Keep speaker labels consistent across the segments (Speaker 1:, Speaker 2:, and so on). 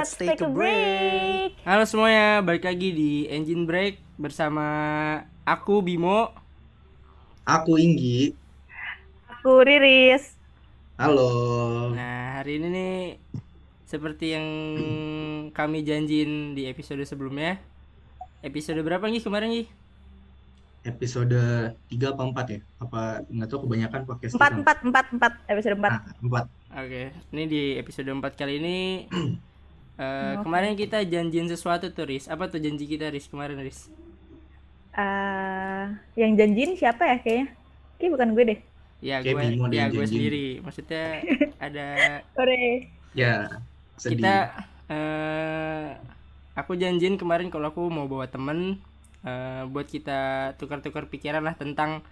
Speaker 1: Let's take a break.
Speaker 2: Halo semuanya, balik lagi di Engine Break bersama aku Bimo.
Speaker 3: Aku Inggi.
Speaker 1: Aku Riris.
Speaker 3: Halo.
Speaker 2: Nah, hari ini nih seperti yang kami janjiin di episode sebelumnya. Episode berapa nih kemarin nih?
Speaker 3: Episode 3 apa 4 ya? Apa nggak tahu kebanyakan podcast
Speaker 1: Empat,
Speaker 3: kita.
Speaker 1: empat, empat, empat, episode empat.
Speaker 3: Nah, 4.
Speaker 2: Oke, ini di episode 4 kali ini eh,
Speaker 1: Oke.
Speaker 2: kemarin kita janjiin sesuatu tuh, Riz. Apa tuh janji kita, Riz? Kemarin, Riz?
Speaker 1: Eh, yang janjiin siapa ya kayaknya? Kayak bukan gue deh.
Speaker 2: Ya,
Speaker 3: Kayak
Speaker 2: gue ya gue
Speaker 3: janjiin.
Speaker 2: sendiri. Maksudnya ada
Speaker 1: Sore.
Speaker 3: Ya, sedih.
Speaker 2: kita eh aku janjiin kemarin kalau aku mau bawa temen eh, buat kita tukar-tukar pikiran lah tentang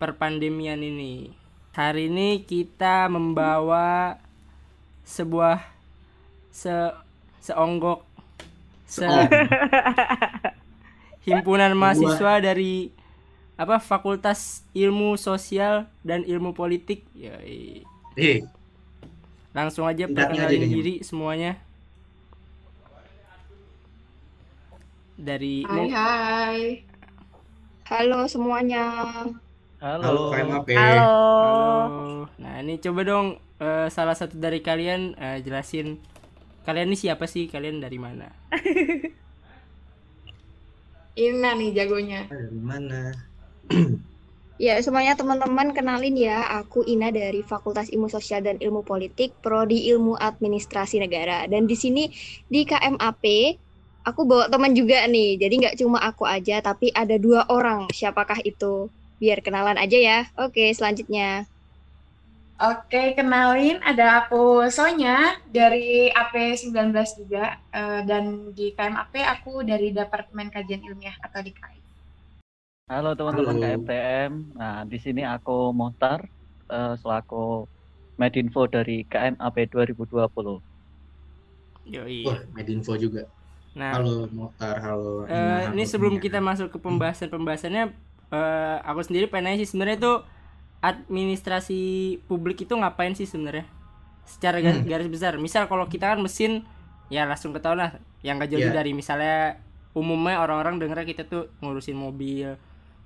Speaker 2: perpandemian ini. Hari ini kita membawa sebuah se seonggok se himpunan mahasiswa dari apa Fakultas Ilmu Sosial dan Ilmu Politik. Yoi.
Speaker 3: Eh,
Speaker 2: Langsung aja perkenalin
Speaker 3: nih.
Speaker 2: diri semuanya. Dari
Speaker 4: Hai hai. Halo semuanya.
Speaker 3: halo KMAP.
Speaker 1: Halo.
Speaker 2: Halo. Nah, ini coba dong eh, salah satu dari kalian eh, jelasin kalian ini siapa sih? Kalian dari mana?
Speaker 4: Ina nih jagonya.
Speaker 3: Dari mana?
Speaker 4: Ya semuanya teman-teman kenalin ya. Aku Ina dari Fakultas Ilmu Sosial dan Ilmu Politik, Prodi Ilmu Administrasi Negara. Dan di sini di KMAP aku bawa teman juga nih. Jadi nggak cuma aku aja, tapi ada dua orang. Siapakah itu? Biar kenalan aja ya. Oke, selanjutnya.
Speaker 5: Oke, kenalin ada aku Sonya dari AP19 juga eh, dan di KMAP aku dari Departemen Kajian Ilmiah atau DKI.
Speaker 6: Halo teman-teman. KMTM. Nah, di sini aku Mohtar eh, selaku Medinfo dari KMAP 2020.
Speaker 2: Yoi.
Speaker 3: Wah, Medinfo juga.
Speaker 2: Nah,
Speaker 3: Halo Mokhtar, halo.
Speaker 2: eh,
Speaker 3: Ina,
Speaker 2: ini
Speaker 3: halo
Speaker 2: sebelum
Speaker 3: semuanya.
Speaker 2: kita masuk ke pembahasan-pembahasannya eh, aku sendiri pengen nanya sih sebenarnya itu administrasi publik itu ngapain sih sebenarnya? Secara garis,
Speaker 3: Hmm.
Speaker 2: garis besar. Misal kalau kita kan mesin ya langsung ketahuan lah yang gak jauh
Speaker 3: Iya.
Speaker 2: dari misalnya umumnya orang-orang dengernya kita tuh ngurusin mobil.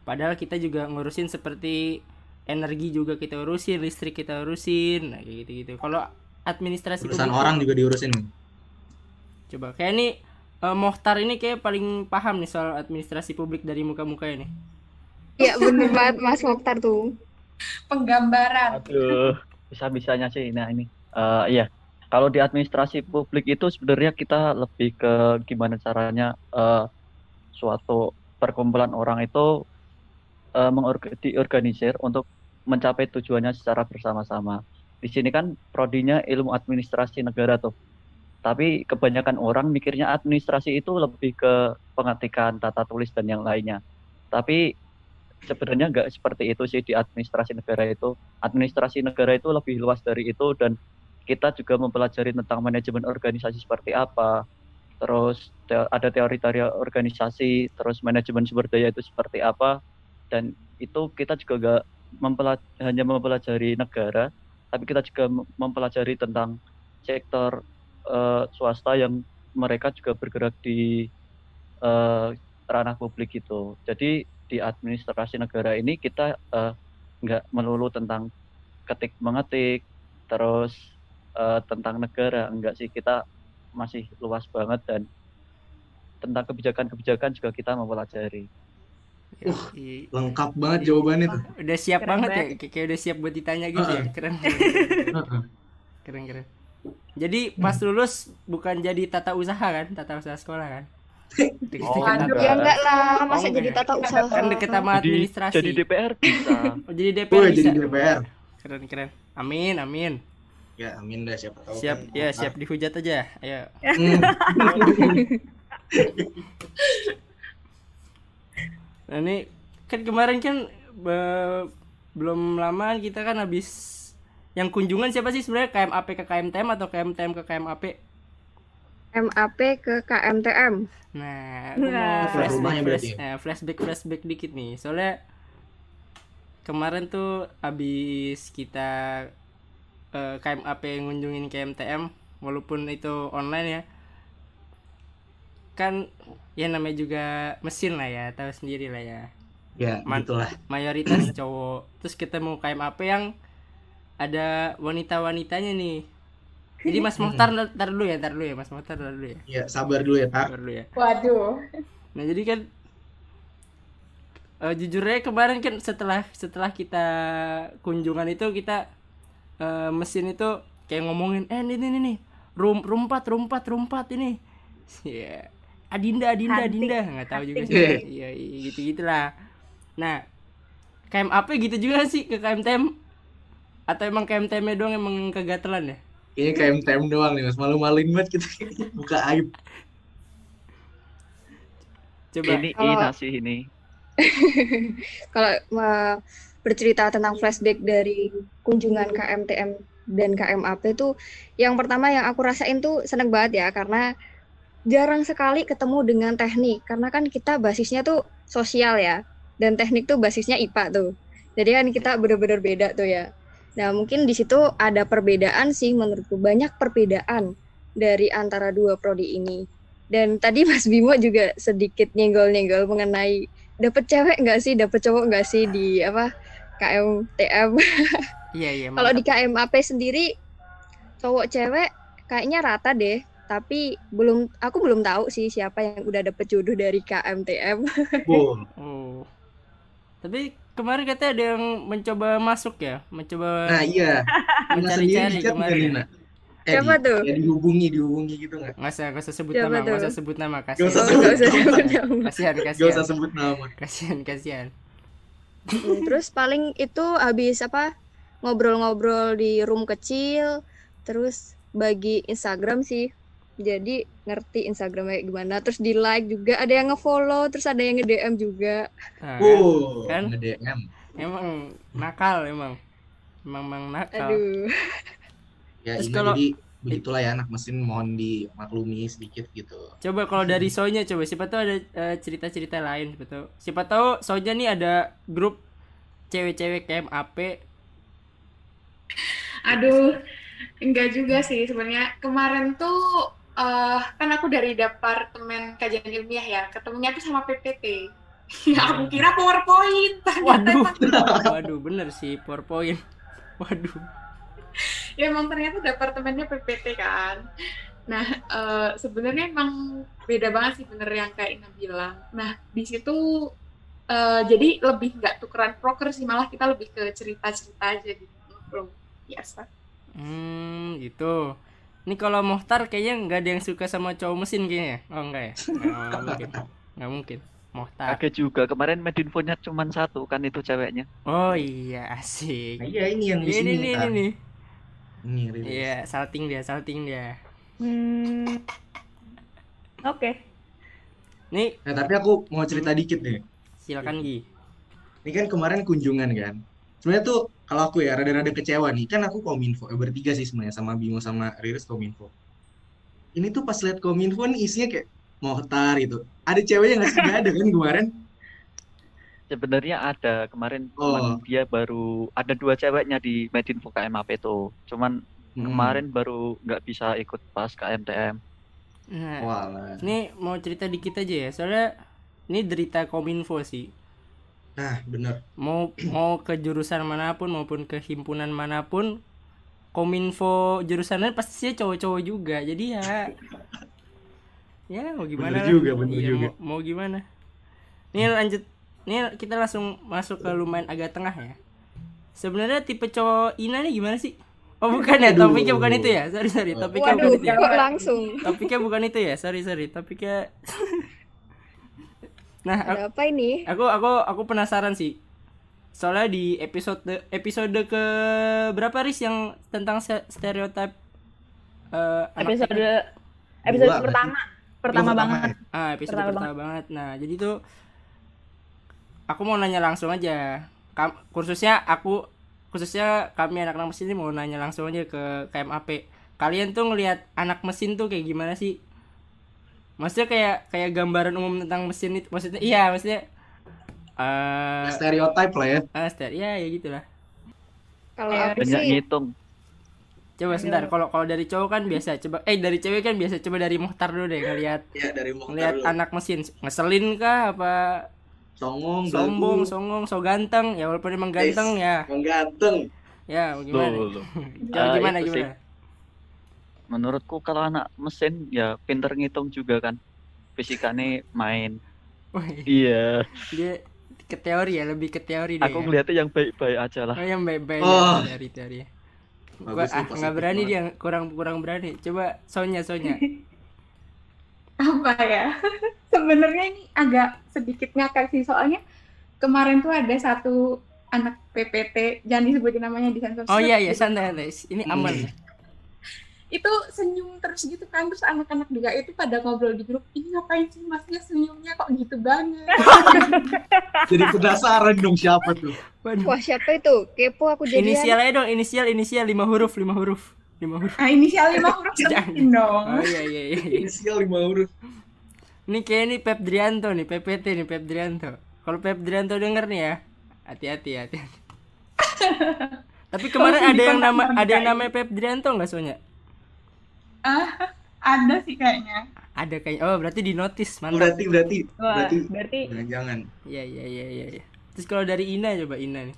Speaker 2: Padahal kita juga ngurusin seperti energi juga kita urusin, listrik kita urusin, nah kayak gitu-gitu. Kalau administrasi
Speaker 3: urusan
Speaker 2: publik
Speaker 3: orang juga diurusin.
Speaker 2: coba kayak ini eh, Mohtar ini kayak paling paham nih soal administrasi publik dari muka-muka ini.
Speaker 4: Ya bener banget Mas Mokhtar tuh.
Speaker 5: Penggambaran.
Speaker 6: Aduh, bisa-bisanya sih. Nah, ini eh, iya. Kalau di administrasi publik itu sebenarnya kita lebih ke gimana caranya eh, suatu perkumpulan orang itu eh, mengorga- diorganisir untuk mencapai tujuannya secara bersama-sama. Di sini kan prodinya ilmu administrasi negara tuh. Tapi kebanyakan orang mikirnya administrasi itu lebih ke pengetikan, tata tulis dan yang lainnya. Tapi sebenarnya nggak seperti itu sih di administrasi negara itu. Administrasi negara itu lebih luas dari itu dan kita juga mempelajari tentang manajemen organisasi seperti apa. Terus te- ada teori-teori organisasi, terus manajemen sumber daya itu seperti apa. Dan itu kita juga nggak mempela- hanya mempelajari negara, tapi kita juga mem- mempelajari tentang sektor eh, swasta yang mereka juga bergerak di eh, ranah publik itu. Jadi di administrasi negara ini kita eh, nggak melulu tentang ketik mengetik, terus eh, tentang negara, enggak sih kita masih luas banget dan tentang kebijakan-kebijakan juga kita mempelajari.
Speaker 2: Yoi.
Speaker 3: Lengkap banget jawabannya tuh.
Speaker 2: udah siap
Speaker 1: Keren
Speaker 2: banget ya
Speaker 1: banget.
Speaker 2: kayak kayak udah siap buat ditanya gitu ya
Speaker 3: Heeh.
Speaker 2: keren
Speaker 3: Heeh.
Speaker 2: keren keren jadi pas lulus bukan jadi tata usaha kan tata usaha sekolah kan
Speaker 6: Oh,
Speaker 2: apa?
Speaker 4: Ya enggak lah, masa
Speaker 2: Oh,
Speaker 4: jadi tata usaha.
Speaker 2: kan deket sama administrasi
Speaker 6: jadi DPR bisa.
Speaker 2: oh, jadi DPR
Speaker 3: Woi,
Speaker 2: bisa
Speaker 3: jadi DPR.
Speaker 2: keren keren amin amin
Speaker 3: Ya, amin dah siapa tahu.
Speaker 2: siap
Speaker 3: kan.
Speaker 2: ya siap dihujat aja ayo
Speaker 3: Hmm.
Speaker 2: nah ini kan kemarin kan be- belum lama kita kan habis yang kunjungan siapa sih sebenarnya KMAP ke KMTM atau KMTM ke KMAP
Speaker 4: MAP ke KMTM.
Speaker 2: Nah, aku
Speaker 1: Nah.
Speaker 2: mau flashback,
Speaker 3: Rumahnya
Speaker 2: flash,
Speaker 3: berarti
Speaker 2: eh, flashback, flashback dikit nih. Soalnya kemarin tuh abis kita eh, KMAP ngunjungin KMTM, walaupun itu online ya, kan ya namanya juga mesin lah ya tahu sendiri lah ya
Speaker 3: Ya,
Speaker 2: Man-
Speaker 3: gitulah.
Speaker 2: mayoritas cowok terus ketemu KMAP yang ada wanita-wanitanya nih jadi Mas Mohtar ntar dulu ya ntar dulu ya Mas Mohtar ntar dulu ya.
Speaker 3: Ya, sabar dulu ya, Tar.
Speaker 2: ntar dulu ya.
Speaker 5: Waduh.
Speaker 2: nah jadi kan eh, jujur aja kemarin kan setelah setelah kita kunjungan itu kita eh, mesin itu kayak ngomongin eh ini ini nih rum rumpat rumpat rumpat ini. Ya Adinda Adinda
Speaker 1: Hunting.
Speaker 2: Adinda. Nggak tahu juga sih. Iya gitu gitulah. Nah KMAP gitu juga sih ke KMTM atau emang KMTM doang emang kegatelan ya
Speaker 3: Kayaknya kayak MTM doang nih, Mas. Malu-maluin banget kita. Buka aib.
Speaker 2: coba
Speaker 6: Ini
Speaker 4: Kalau-
Speaker 6: Ina sih ini.
Speaker 4: Kalau eh, bercerita tentang flashback dari kunjungan KMTM dan KMAP itu yang pertama yang aku rasain tuh seneng banget ya karena jarang sekali ketemu dengan teknik karena kan kita basisnya tuh sosial ya dan teknik tuh basisnya IPA tuh. Jadi kan kita bener-bener beda tuh ya. Nah, mungkin di situ ada perbedaan sih menurutku banyak perbedaan dari antara dua prodi ini. Dan tadi Mas Bimo juga sedikit nyenggol-nyenggol mengenai dapet cewek nggak sih, dapet cowok nggak sih di apa KMTM.
Speaker 2: iya iya
Speaker 4: Kalau di. KMAP sendiri cowok cewek kayaknya rata deh, tapi belum aku belum tahu sih siapa yang udah dapet jodoh dari KMTM.
Speaker 3: Wow.
Speaker 2: oh tapi kemarin katanya ada yang mencoba masuk ya mencoba
Speaker 3: Nah, iya.
Speaker 2: Mencari-cari kemarin
Speaker 3: nggak,
Speaker 2: ya.
Speaker 3: Nina? Eh,
Speaker 4: Siapa
Speaker 3: di-
Speaker 4: tuh?
Speaker 3: Ya dihubungi, dihubungi gitu nggak?
Speaker 2: nggak usah nggak usah sebut
Speaker 4: Siapa
Speaker 2: nama nggak
Speaker 4: tuh?
Speaker 2: usah sebut nama
Speaker 3: Nggak
Speaker 2: kasihan
Speaker 3: usah
Speaker 4: Oh, nggak usah sebut nama.
Speaker 2: kasihan
Speaker 3: Gak
Speaker 2: kasihan
Speaker 3: usah sebut nama.
Speaker 2: kasihan kasihan
Speaker 4: Hmm, Terus paling itu habis apa ngobrol-ngobrol di room kecil, terus bagi Instagram sih. Jadi ngerti Instagram kayak gimana. Terus di like juga ada yang ngefollow, terus ada yang nge-DM juga.
Speaker 2: nah,
Speaker 3: Wow,
Speaker 2: Kan?
Speaker 3: nge-DM.
Speaker 2: emang nakal emang emang emang nakal
Speaker 4: Aduh.
Speaker 3: Ya,
Speaker 2: Terus
Speaker 3: ini
Speaker 2: kalau-
Speaker 3: jadi begitulah ya anak mesin mohon dimaklumi sedikit gitu.
Speaker 2: coba kalau dari Sonya coba siapa tahu ada eh, cerita-cerita lain siapa tahu siapa tahu Sonya nih ada grup cewek-cewek KMAP
Speaker 5: Aduh, enggak juga sih sebenarnya. Kemarin tuh eh kan aku dari Departemen Kajian Ilmiah ya, ketemunya tuh sama PPT. aku kira PowerPoint.
Speaker 2: waduh waduh bener sih PowerPoint waduh
Speaker 5: ya emang ternyata departemennya PPT kan. Nah, eh, sebenarnya emang beda banget sih bener yang kayak Ina bilang. Nah, di situ eh, jadi lebih nggak tukeran proker sih, malah kita lebih ke cerita-cerita aja gitu. Ngobrol biasa.
Speaker 2: hmm gitu ini kalau Mohtar kayaknya nggak ada yang suka sama cowok mesin kayaknya oh enggak ya nggak mungkin nggak mungkin Mohtar
Speaker 6: Kaget juga kemarin medinfonya cuma satu kan itu ceweknya.
Speaker 2: oh iya asik
Speaker 3: Nah, iya ini yang di
Speaker 2: ini
Speaker 3: sini.
Speaker 2: ini ini
Speaker 3: Ini, Riris.
Speaker 2: iya salting dia salting dia
Speaker 1: Hmm. Oke.
Speaker 2: nih
Speaker 3: Nah, tapi aku mau cerita dikit nih.
Speaker 2: silakan Gi
Speaker 3: Ini kan kemarin kunjungan kan. Sebenarnya tuh kalau aku ya rada-rada kecewa nih. Kan aku kominfo, eh, bertiga sih sebenarnya sama Bimo sama Riris kominfo. Ini tuh pas lihat kominfo nih isinya kayak Mohtar gitu. Ada ceweknya nggak sih? Nggak ada kan kemarin?
Speaker 6: Sebenarnya ada kemarin
Speaker 3: Oh.
Speaker 6: cuman dia baru ada dua ceweknya di Medinfo KMAP itu. Cuman
Speaker 3: Hmm.
Speaker 6: kemarin baru nggak bisa ikut pas KMTM.
Speaker 2: nah
Speaker 3: Walah.
Speaker 2: ini mau cerita dikit aja ya soalnya ini derita kominfo sih
Speaker 3: Nah, bener.
Speaker 2: mau mau ke jurusan mana pun maupun ke himpunan mana pun kominfo jurusannya pasti sih cowok-cowok juga jadi ya ya mau gimana
Speaker 3: Bener
Speaker 2: lah.
Speaker 3: juga, bener
Speaker 2: Iya,
Speaker 3: juga.
Speaker 2: mau, mau gimana ini lanjut ini kita langsung masuk ke lumayan agak tengah ya sebenarnya tipe cowok Ina nih gimana sih oh bukan ya
Speaker 3: Aduh.
Speaker 2: topiknya bukan itu ya sorry sorry topiknya
Speaker 4: Waduh,
Speaker 2: bukan itu ya
Speaker 4: langsung.
Speaker 2: topiknya bukan itu ya sorry sorry topiknya nah aku-
Speaker 4: Ada apa ini?
Speaker 2: aku aku aku penasaran sih. Soalnya di episode episode ke berapa ris yang tentang stereotip eh, anak
Speaker 1: Episode episode
Speaker 3: Dua,
Speaker 1: pertama. Pertama banget.
Speaker 2: ah episode
Speaker 1: pertama
Speaker 2: pertama, banget. nah jadi tuh aku mau nanya langsung aja. Kam, khususnya aku khususnya kami anak-anak mesin ini mau nanya langsung aja ke KMAP kalian tuh ngelihat anak mesin tuh kayak gimana sih maksudnya kayak kayak gambaran umum tentang mesin itu maksudnya iya maksudnya eh
Speaker 3: Stereotype lah ya.
Speaker 2: ah, ster- ya ya gitulah
Speaker 4: Kalau
Speaker 5: Ya,
Speaker 4: aku
Speaker 6: Banyak
Speaker 4: sih
Speaker 6: ngitung.
Speaker 2: Coba sebentar, kalau kalau dari cowok kan biasa coba eh dari cewek kan biasa coba dari Muhtar dulu deh ngelihat
Speaker 3: Ya dari Mokhtar
Speaker 2: ngelihat
Speaker 3: dulu.
Speaker 2: anak mesin ngeselin kah apa
Speaker 3: Songong,
Speaker 2: sombong, songong, so ganteng ya walaupun emang ganteng ya
Speaker 3: yang ganteng.
Speaker 2: ya gimana?
Speaker 6: Loh, loh.
Speaker 2: Coba
Speaker 6: Ah,
Speaker 2: gimana
Speaker 6: itu sih. Menurutku kalau anak mesin ya pinter ngitung juga kan. Fisikanya main. Iya.
Speaker 2: dia ke teori ya, lebih ke teori dia.
Speaker 6: Aku
Speaker 2: ya.
Speaker 6: ngeliatnya yang baik-baik aja lah.
Speaker 2: Oh yang baik-baik
Speaker 3: Oh.
Speaker 2: ya, dari teori. Gua
Speaker 3: Bagus
Speaker 2: ah, nggak berani
Speaker 3: banget.
Speaker 2: dia, kurang kurang berani. Coba Sonya Sonya.
Speaker 5: apa ya sebenarnya ini agak sedikit ngakak sih soalnya kemarin tuh ada satu anak PPT jangan disebutin namanya di sensor
Speaker 2: Oh iya iya santai santai. Ini aman.
Speaker 3: Hmm.
Speaker 5: Itu senyum terus gitu kan terus anak-anak juga itu pada ngobrol di grup ini ngapain sih masnya senyumnya kok gitu banget
Speaker 3: Jadi penasaran dong siapa tuh.
Speaker 2: Waduh.
Speaker 4: Wah siapa itu? Kepo aku jadian.
Speaker 2: Inisial aja dong, inisial inisial lima huruf, lima huruf. Lima huruf.
Speaker 5: nah inisial lima huruf sebutin dong
Speaker 2: Oh iya iya iya. iya.
Speaker 3: Inisial lima huruf.
Speaker 2: Ini kayak ini Pep Drianto nih, PPT nih Pep Drianto. Kalau Pep Drianto denger nih ya, hati-hati hati. Tapi kemarin ada yang nama ada yang namanya Pep Drianto nggak Sonya?
Speaker 5: Ah ada sih kayaknya
Speaker 2: Ada kayak oh berarti di notice mantap.
Speaker 3: Berarti berarti
Speaker 1: Wah,
Speaker 3: berarti
Speaker 1: berarti
Speaker 3: jangan jangan.
Speaker 2: Iya iya iya iya. iya. Terus kalau dari Ina coba Ina nih,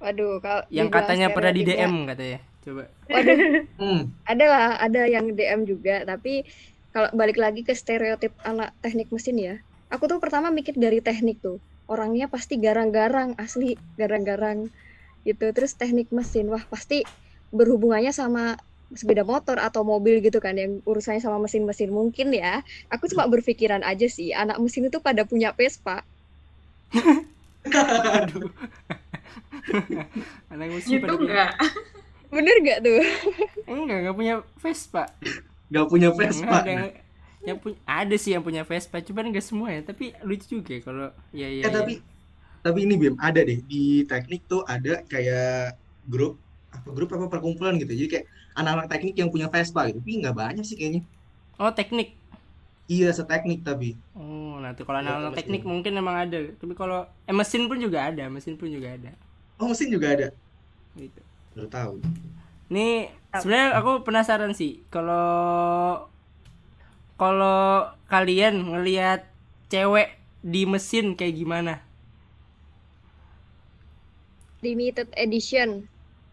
Speaker 4: Waduh, kalau
Speaker 2: yang katanya pernah di DM katanya. Coba.
Speaker 4: Waduh,
Speaker 3: Hmm.
Speaker 4: ada lah, ada yang DM juga. Tapi kalau balik lagi ke stereotip anak teknik mesin ya, aku tuh pertama mikir dari teknik tuh. Orangnya pasti garang-garang, asli garang-garang gitu. Terus teknik mesin, wah pasti berhubungannya sama sepeda motor atau mobil gitu kan yang urusannya sama mesin-mesin mungkin ya. Aku cuma berpikiran aja sih, anak mesin itu pada punya Vespa.
Speaker 2: Anak musik
Speaker 5: gitu
Speaker 2: pada punya-
Speaker 5: enggak
Speaker 4: Bener gak tuh?
Speaker 2: Enggak, enggak punya Vespa.
Speaker 3: Gak punya
Speaker 2: Enggak
Speaker 3: Vespa.
Speaker 2: ada yang, yang punya ada sih yang punya Vespa, cuman enggak semua ya. Tapi lucu juga ya kalau ya ya.
Speaker 3: Eh tapi tapi ini Bim ada deh di teknik tuh ada kayak grup apa grup apa perkumpulan gitu. Jadi kayak anak-anak teknik yang punya Vespa gitu. Tapi nggak banyak sih kayaknya.
Speaker 2: Oh, teknik.
Speaker 3: Iya seteknik tapi.
Speaker 2: Oh, nah tuh kalau
Speaker 3: Iya,
Speaker 2: anak-anak
Speaker 3: mesin.
Speaker 2: teknik mungkin emang ada. Tapi kalau eh mesin pun juga ada, mesin pun juga ada.
Speaker 3: Oh mesin juga ada.
Speaker 2: Gitu.
Speaker 3: Baru tahu.
Speaker 2: Nih, sebenarnya aku penasaran sih kalau kalau kalian ngelihat cewek di mesin kayak gimana?
Speaker 4: Limited edition.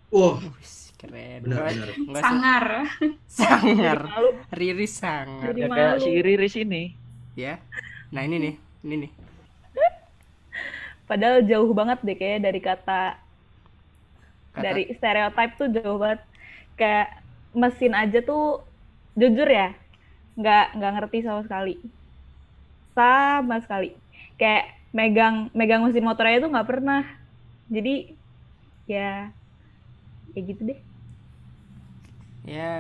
Speaker 3: Wah
Speaker 2: Wih, keren.
Speaker 3: benar benar.
Speaker 5: sangar
Speaker 2: sangar. Riris sangar.
Speaker 1: Jadi
Speaker 6: Ya kayak
Speaker 1: malu.
Speaker 6: si Riris ini.
Speaker 2: Ya. Nah, ini nih. Ini nih.
Speaker 1: Padahal jauh banget deh kayaknya dari kata,
Speaker 2: Kata-
Speaker 1: dari stereotype tuh jauh banget. Kayak mesin aja tuh jujur ya, nggak nggak ngerti sama sekali. Sama sekali. Kayak megang megang mesin motornya tuh nggak pernah. Jadi ya ya gitu deh.
Speaker 2: Ya.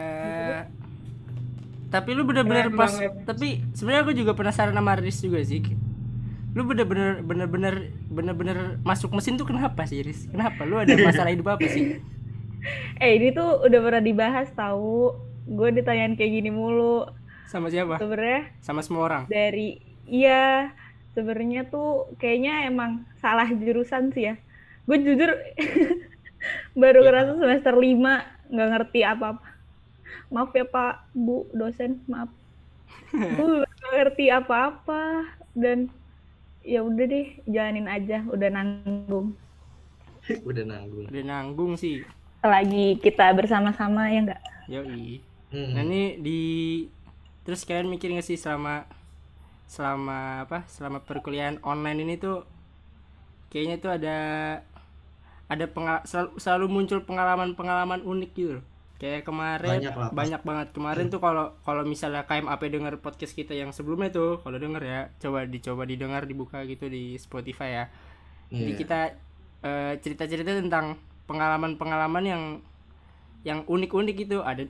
Speaker 2: Tapi lu bener-bener pas.
Speaker 5: banget.
Speaker 2: Tapi sebenarnya aku juga penasaran sama Riz juga sih. Lu bener-bener bener-bener bener-bener masuk mesin tuh kenapa sih Riz? Kenapa? Lu ada masalah hidup apa sih?
Speaker 1: Eh ini tuh udah pernah dibahas tahu. Gue ditanyain kayak gini mulu.
Speaker 2: Sama siapa?
Speaker 1: Sebenarnya
Speaker 2: Sama semua orang.
Speaker 1: dari iya sebenarnya tuh kayaknya emang salah jurusan sih ya. Gue jujur baru
Speaker 3: Ya.
Speaker 1: ngerasa semester 5 nggak ngerti apa-apa. Maaf ya Pak, Bu, dosen, maaf. Gue nggak ngerti apa-apa dan ya udah deh jalanin aja, udah nanggung.
Speaker 3: Udah nanggung.
Speaker 2: Udah nanggung sih.
Speaker 1: Lagi kita bersama-sama ya enggak?
Speaker 2: Yoi.
Speaker 3: Hmm.
Speaker 2: Nah ini di terus kalian mikir nggak sih selama selama apa selama perkuliahan online ini tuh kayaknya tuh ada ada pengal selalu, selalu muncul pengalaman-pengalaman unik gitu loh. kayak kemarin
Speaker 3: Banyak lah,
Speaker 2: banyak banget. Kemarin tuh kalau kalau misalnya KMAP denger podcast kita yang sebelumnya tuh kalau denger ya coba dicoba didengar dibuka gitu di Spotify ya. Jadi
Speaker 3: Iya.
Speaker 2: kita eh, cerita-cerita tentang pengalaman-pengalaman yang yang unik-unik gitu. Ada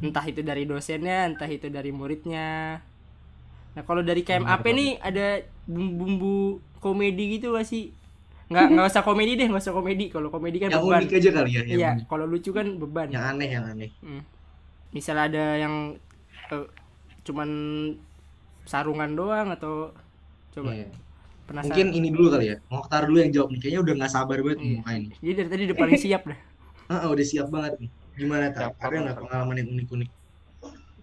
Speaker 2: entah itu dari dosennya entah itu dari muridnya. Nah kalau dari KMAP
Speaker 3: Benar
Speaker 2: nih ada bumbu-bumbu komedi gitu gak sih nggak nggak usah komedi deh nggak usah komedi kalau komedi kan
Speaker 3: yang
Speaker 2: beban
Speaker 3: unik aja kali ya.
Speaker 2: Iya
Speaker 3: unik.
Speaker 2: kalau lucu kan beban
Speaker 3: yang aneh yang aneh.
Speaker 2: Hmm. Misal ada yang eh, cuman sarungan doang atau coba
Speaker 3: Iya.
Speaker 2: penasaran.
Speaker 3: Mungkin ini dulu kali ya. Mokhtar dulu yang jawab nih. Kayaknya udah nggak sabar banget
Speaker 2: Iya.
Speaker 3: mukanya nih.
Speaker 2: Jadi dari tadi udah paling siap dah.
Speaker 3: Ah, ah, udah siap banget nih. Gimana tak? Ada nggak pengalaman yang unik-unik?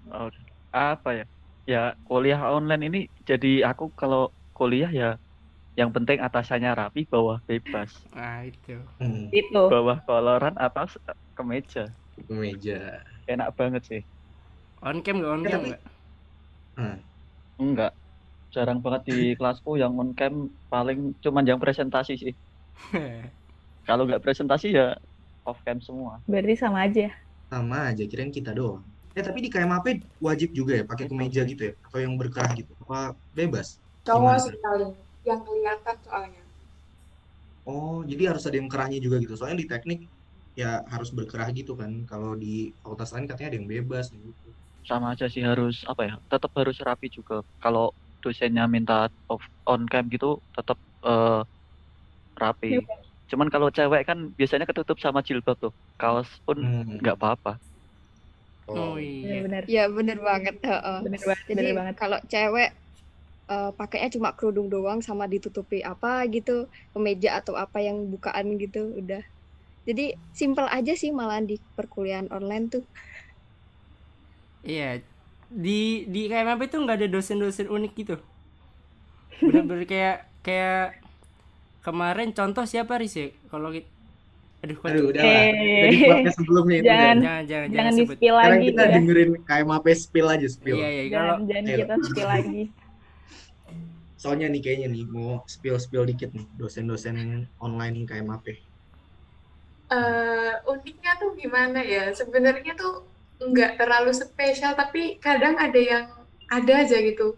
Speaker 6: Oh, apa ya? Ya kuliah online ini jadi aku kalau kuliah ya yang penting atasannya rapi, bawah bebas.
Speaker 2: Nah, itu.
Speaker 3: Hmm,
Speaker 1: Itu.
Speaker 6: Bawah koloran, atas kemeja.
Speaker 3: meja.
Speaker 6: Enak banget sih.
Speaker 2: On cam nggak on
Speaker 3: Ya,
Speaker 2: cam nggak?
Speaker 3: Nah,
Speaker 6: Enggak. Jarang banget di kelasku yang on cam paling cuman yang presentasi sih. Kalau nggak presentasi ya off cam semua.
Speaker 1: Berarti sama aja.
Speaker 3: sama aja, kirain kita doang. Eh, tapi di KMAP wajib juga ya pakai kemeja gitu ya? Atau yang berkerah gitu? Apa bebas?
Speaker 5: Cowok
Speaker 3: Gimana?
Speaker 5: Yang kelihatan soalnya.
Speaker 3: Oh, jadi harus ada yang kerahnya juga gitu. Soalnya di teknik ya harus berkerah gitu kan. Kalau di fakultas lain katanya ada yang bebas gitu.
Speaker 6: Sama aja sih harus apa ya? Tetap harus rapi juga. Kalau dosennya minta off on cam gitu tetap eh, rapi. Cuman kalau cewek kan biasanya ketutup sama jilbab tuh. Kaos pun
Speaker 3: Hmm.
Speaker 6: nggak apa-apa.
Speaker 2: Oh iya.
Speaker 1: Benar-benar.
Speaker 4: Ya bener banget. heeh.
Speaker 1: Bener banget.
Speaker 4: Jadi
Speaker 1: Bener banget.
Speaker 4: kalau cewek eh, pakainya cuma kerudung doang sama ditutupi apa gitu, kemeja atau apa yang bukaan gitu, udah. Jadi simple aja sih malahan di perkuliahan online tuh.
Speaker 2: Iya. Di di KMAP itu nggak ada dosen-dosen unik gitu. Bener-bener kayak kayak kemarin contoh siapa Riz ya? Kalau kita Aduh, kok
Speaker 3: Aduh, udah lah.
Speaker 1: Eh,
Speaker 3: Jadi podcast sebelumnya itu
Speaker 1: Jangan.
Speaker 3: kan.
Speaker 2: jangan jangan
Speaker 1: Jangan di
Speaker 2: sebut.
Speaker 1: spill
Speaker 3: Sekarang
Speaker 1: lagi
Speaker 3: kita
Speaker 1: ya.
Speaker 3: dengerin KMAP spill aja spill.
Speaker 2: Iya, iya. Kalau
Speaker 1: Jangan, jangan kita spill lagi.
Speaker 3: Soalnya nih kayaknya nih mau spill-spill dikit nih dosen-dosen online KMAP.
Speaker 5: eh uniknya tuh gimana ya? Sebenarnya tuh nggak terlalu spesial, tapi kadang ada yang ada aja gitu.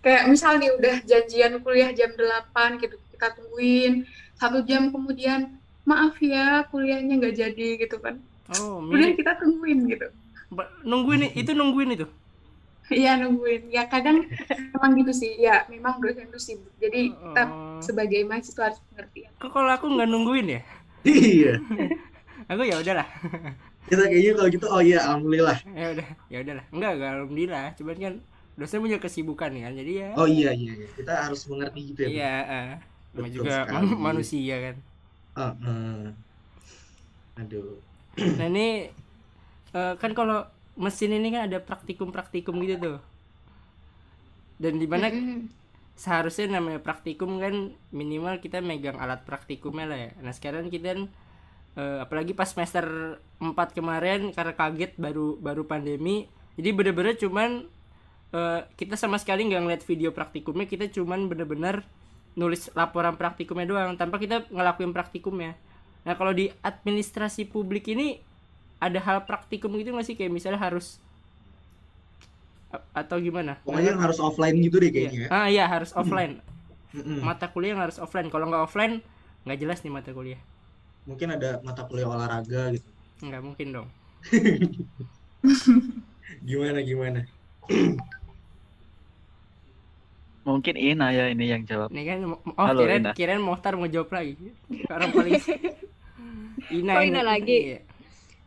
Speaker 5: Kayak misal nih udah janjian kuliah jam 8 gitu, kita tungguin satu jam kemudian, maaf ya kuliahnya nggak jadi gitu kan.
Speaker 2: oh,
Speaker 5: Udah
Speaker 2: mirip.
Speaker 5: kita tungguin gitu.
Speaker 2: Ba- Nungguin itu nungguin itu.
Speaker 5: Iya nungguin. Ya kadang memang gitu sih. Ya memang dosen itu sibuk. Jadi kita
Speaker 2: Oh.
Speaker 5: sebagai mahasiswa harus pengertian.
Speaker 2: Kok kalau aku nggak nungguin ya?
Speaker 3: Iya.
Speaker 2: Aku ya udahlah.
Speaker 3: Kita kayaknya kalau gitu oh iya alhamdulillah.
Speaker 2: Ya udah, ya udahlah. Enggak, enggak alhamdulillah. Cuman kan dosen punya kesibukan kan. Jadi ya
Speaker 3: Oh iya iya iya. Kita harus mengerti gitu ya.
Speaker 2: Iya, eh. Namanya
Speaker 3: Betul
Speaker 2: juga
Speaker 3: sekali.
Speaker 2: man- manusia kan.
Speaker 3: Ah, ah. Aduh.
Speaker 2: Nah ini eh, kan kalau mesin ini kan ada praktikum-praktikum gitu tuh. Dan di mana seharusnya namanya praktikum kan minimal kita megang alat praktikumnya lah ya. Nah sekarang kita eh, apalagi pas semester 4 kemarin karena kaget baru baru pandemi, jadi bener-bener cuman eh, kita sama sekali nggak ngeliat video praktikumnya, kita cuman bener-bener nulis laporan praktikumnya doang tanpa kita ngelakuin praktikumnya. Nah kalau di administrasi publik ini ada hal praktikum gitu nggak sih kayak misalnya harus a- atau gimana?
Speaker 3: Pokoknya harus offline gitu deh
Speaker 2: Iya.
Speaker 3: kayaknya ya.
Speaker 2: Ah iya harus offline.
Speaker 3: Mm-mm.
Speaker 2: Mata kuliah yang harus offline. Kalau nggak offline nggak jelas nih mata kuliah.
Speaker 3: Mungkin ada mata kuliah olahraga gitu.
Speaker 2: Nggak mungkin dong.
Speaker 3: Gimana gimana?
Speaker 6: Mungkin Ina ya ini yang jawab.
Speaker 2: Ini kan oh
Speaker 6: Halo,
Speaker 2: kirain
Speaker 6: Ina.
Speaker 2: kirain Mohtar mau jawab lagi. Orang paling Ina
Speaker 4: Kok
Speaker 2: ini.
Speaker 4: Ina lagi?
Speaker 2: Iya.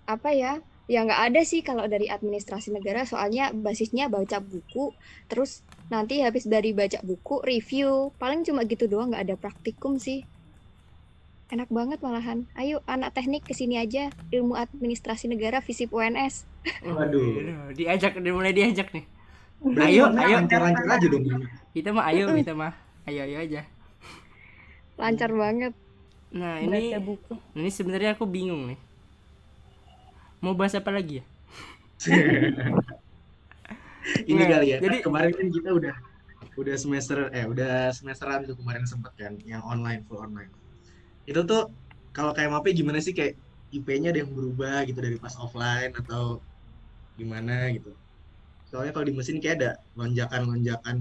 Speaker 4: Apa ya? Ya nggak ada sih kalau dari administrasi negara soalnya basisnya baca buku, terus nanti habis dari baca buku review, paling cuma gitu doang nggak ada praktikum sih. Enak banget malahan. Ayo anak teknik ke sini aja, ilmu administrasi negara visip UNS.
Speaker 3: Waduh.
Speaker 2: Diajak mulai diajak nih.
Speaker 3: Berarti
Speaker 2: Ayo,
Speaker 3: mana
Speaker 2: ayo.
Speaker 3: lancar-lancar aja dong.
Speaker 2: Kita mah ayo kita mah. Ayo ayo aja.
Speaker 4: Lancar banget.
Speaker 2: Nah,
Speaker 1: Baca
Speaker 2: ini
Speaker 1: buku.
Speaker 2: ini sebenarnya aku bingung nih. Mau bahas apa lagi ya?
Speaker 3: Ini
Speaker 2: Nah,
Speaker 3: kali ya.
Speaker 2: jadi-
Speaker 3: Kan kemarin kan kita udah udah semester eh udah semesteran tuh kemarin sempet kan yang online full online. Itu tuh kalau kayak MAP gimana sih kayak IP-nya ada yang berubah gitu dari pas offline atau gimana gitu. Soalnya kalau di mesin kayak ada lonjakan-lonjakan.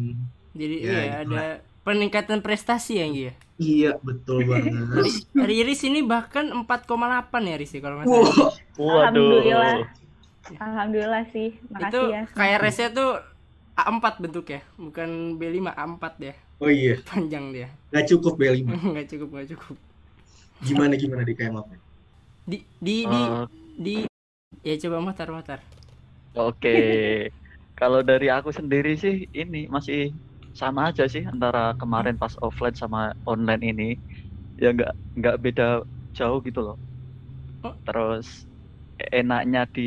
Speaker 2: Jadi
Speaker 3: Ya,
Speaker 2: iya,
Speaker 3: gitu
Speaker 2: ada peningkatan prestasi ya Nggi ya.
Speaker 3: Iya, betul banget.
Speaker 2: Riris ini bahkan 4,8 ya Riris ya, kalau nggak salah.
Speaker 3: Wow,
Speaker 1: Alhamdulillah. Alhamdulillah sih. Makasih
Speaker 2: itu
Speaker 1: ya.
Speaker 2: KRS-nya tuh A4 bentuknya, bukan B5 A4 dia.
Speaker 3: oh iya,
Speaker 2: Panjang dia.
Speaker 3: nggak cukup B5.
Speaker 2: nggak cukup, nggak cukup.
Speaker 3: Gimana gimana di KMAP?
Speaker 2: Di di di,
Speaker 6: Eh,
Speaker 2: di ya coba motor motor.
Speaker 6: Oke. Kalau dari aku sendiri sih ini masih sama aja sih antara kemarin pas offline sama online ini. Ya nggak nggak beda jauh gitu loh.
Speaker 2: Oh.
Speaker 6: Terus enaknya di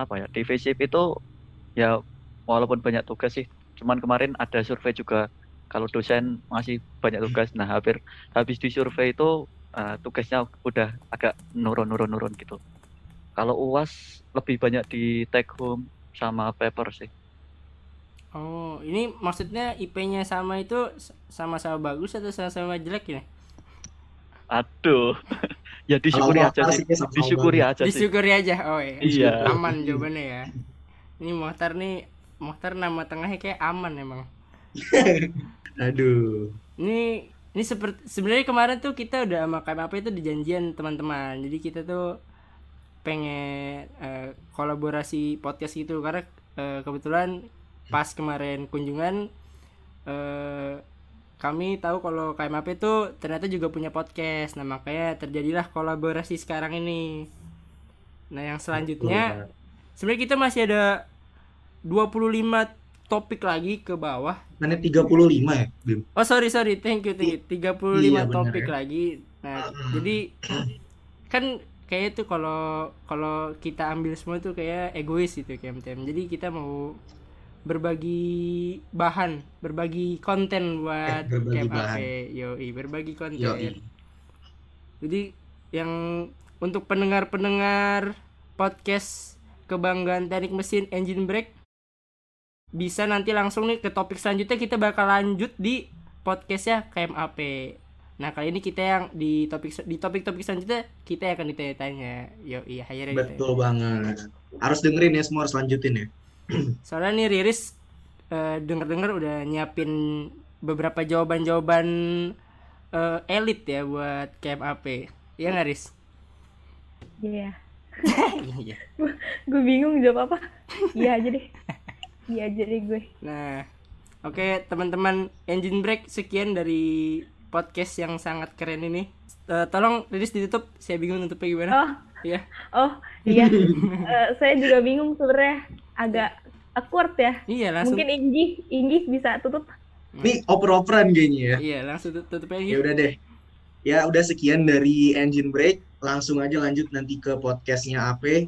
Speaker 6: apa ya di FSIP itu ya walaupun banyak tugas sih cuman kemarin ada survei juga kalau dosen masih banyak tugas nah hampir habis di survei itu uh, tugasnya udah agak nurun-nurun-nurun gitu kalau uas lebih banyak di take home sama paper sih
Speaker 2: Oh, ini maksudnya IP-nya sama itu sama-sama bagus atau sama-sama jelek ya?
Speaker 6: aduh ya disyukuri
Speaker 3: Kalau
Speaker 6: aja sih
Speaker 3: sama-sama
Speaker 6: disyukuri aja sih
Speaker 2: Disyukuri aja. Oh iya.
Speaker 6: Iya.
Speaker 2: Aman jawabannya ya. Ini Mohtar nih Mohtar nama tengahnya kayak aman emang.
Speaker 3: Aduh.
Speaker 2: Ini ini seperti sebenarnya kemarin tuh kita udah sama KMAP itu dijanjian teman-teman. Jadi kita tuh pengen eh, kolaborasi podcast gitu karena eh, kebetulan pas kemarin kunjungan eh, kami tahu kalau KMAP itu ternyata juga punya podcast. Nah, makanya terjadilah kolaborasi sekarang ini. Nah, yang selanjutnya sebenarnya kita masih ada 25 topik lagi ke bawah
Speaker 3: Mana 35 ya, Bim?
Speaker 2: Oh sorry sorry, thank you thank you. 35
Speaker 3: Iya,
Speaker 2: topik
Speaker 3: ya.
Speaker 2: lagi. Nah, jadi kan kayak tuh kalau kalau kita ambil semua tuh kayak egois gitu KMTM. Jadi kita mau berbagi bahan, berbagi konten buat
Speaker 3: Eh, berbagi bahan.
Speaker 2: Yoi, berbagi konten.
Speaker 3: Yoi.
Speaker 2: Jadi yang untuk pendengar-pendengar podcast kebanggaan teknik mesin engine brake bisa nanti langsung nih ke topik selanjutnya kita bakal lanjut di podcastnya KMAP. Nah kali ini kita yang di topik di topik-topik selanjutnya kita akan ditanya-tanya. Yo iya.
Speaker 3: Betul banget. Harus dengerin ya semua harus lanjutin ya.
Speaker 2: Soalnya nih Riris eh, denger-denger udah nyiapin beberapa jawaban-jawaban eh, elit ya buat KMAP. Iya nggak Riz?
Speaker 1: Iya.
Speaker 2: Iya.
Speaker 1: Gue bingung jawab apa. Iya aja deh. Iya aja deh gue.
Speaker 2: Nah, oke teman-teman engine break sekian dari podcast yang sangat keren ini. Eh, tolong Riris ditutup, saya bingung tutupnya gimana.
Speaker 1: Oh,
Speaker 2: Iya.
Speaker 1: oh iya. Eh, saya juga bingung sebenarnya. Agak awkward ya.
Speaker 2: Iya langsung.
Speaker 1: Mungkin Inggi, Inggi bisa tutup.
Speaker 3: Ini oper-operan kayaknya ya.
Speaker 2: Iya langsung tut- tutup aja.
Speaker 3: Ya udah deh. Ya udah sekian dari Engine Break. Langsung aja lanjut nanti ke podcastnya AP.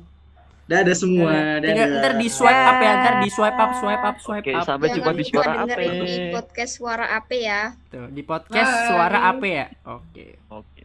Speaker 3: Dadah semua.
Speaker 2: Tinggal
Speaker 3: Dadah.
Speaker 2: ntar di swipe up ya, ntar di swipe up, swipe up, swipe
Speaker 6: Oke,
Speaker 2: up.
Speaker 6: sampai jumpa di suara apa
Speaker 4: di podcast suara AP ya.
Speaker 2: Tuh, di podcast
Speaker 5: Bye.
Speaker 2: suara AP ya. Oke.
Speaker 6: oke